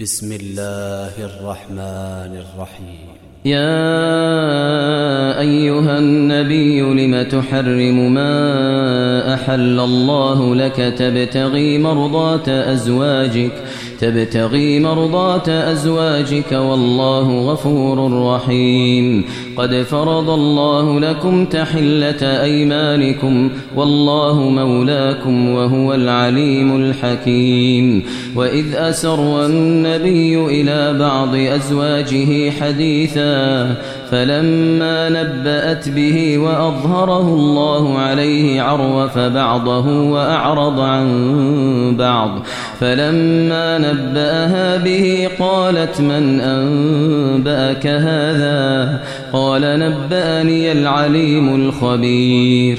بسم الله الرحمن الرحيم. يا أيها النبي لم تحرم ما أحل الله لك تبتغي مرضات أزواجك؟ تبتغي مرضات أزواجك والله غفور رحيم. قد فرض الله لكم تحلة أيمانكم والله مولاكم وهو العليم الحكيم. وإذ أسر النبي إلى بعض أزواجه حديثا فلما نبأت به وأظهره الله عليه عرف بعضه وأعرض عن بعض. فلما نبأها به قالت من أنبأك هذا؟ قال نبأني العليم الخبير.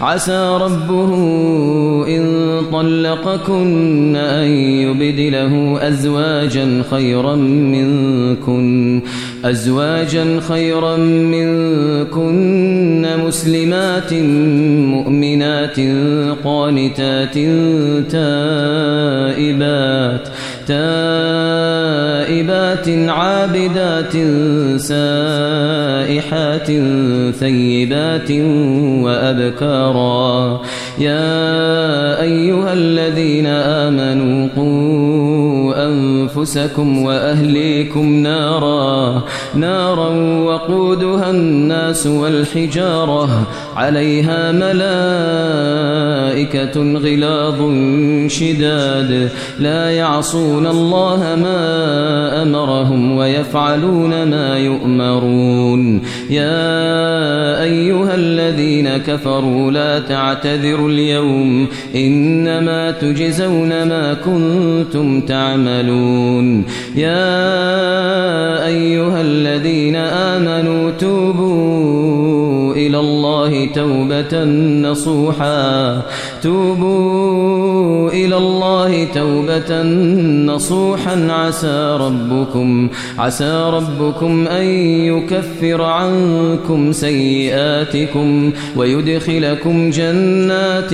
عسى ربه إن طلقكن أن يبدله أزواجا خيرا منكن أزواجا خيرا منكن مسلمات مؤمنات قانتات تائبات تائبات عابدات سائحات ثيبات وأبكارا. يا أيها الذين آمنوا قوا أنفسكم وأهليكم نارا نارا وقودها الناس والحجارة. عليها ملائكة غلاظ شداد. لا يعصون الله ما أمرهم ويفعلون ما يؤمرون. يا أيها الذين كفروا لا تعتذروا اليوم. إنما تجزون ما كنتم تعملون. يا أيها الذين آمنوا توبوا إلى الله توبة نصوحا. توبوا إلى الله توبة نصوحا. عسى ربكم عسى ربكم أن يكفر عنكم سيئاتكم ويدخلكم جنات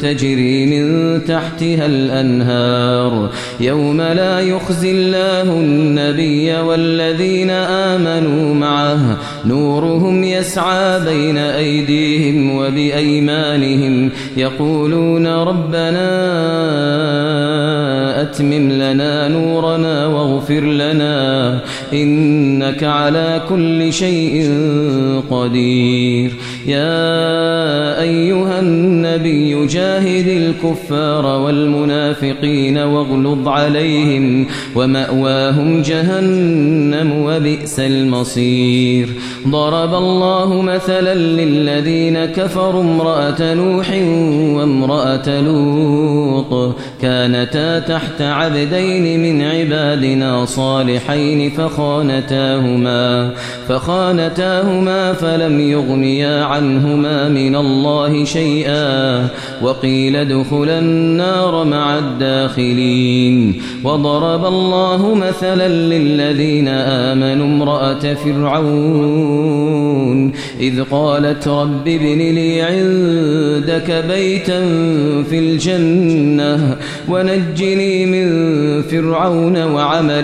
تجري من تحتها الأنهار. يوم لا يخزي الله النبي والذين آمنوا معه نورهم يسعى بين أيديهم وبأيمانهم يقولون ربنا أتمم لنا نورنا واغفر لنا إنك على كل شيء قدير. يا أيها النبي جاهد الكفار والمنافقين واغلظ عليهم ومأواهم جهنم وبئس المصير. ضرب الله مثلا للذين كفروا امرأة نوح وامرأة لوط كانتا تحت عبدين من عبادنا صالحين فخانتاهما فخانتاهما فلم يغنيا عنهما من الله شيئا وقيل ادخلا النار مع الداخلين. وضرب الله مثلا للذين آمنوا امرأة فرعون إذ قالت رب ابن لي عندك بيتا في الجنة ونجني من فرعون وعمله.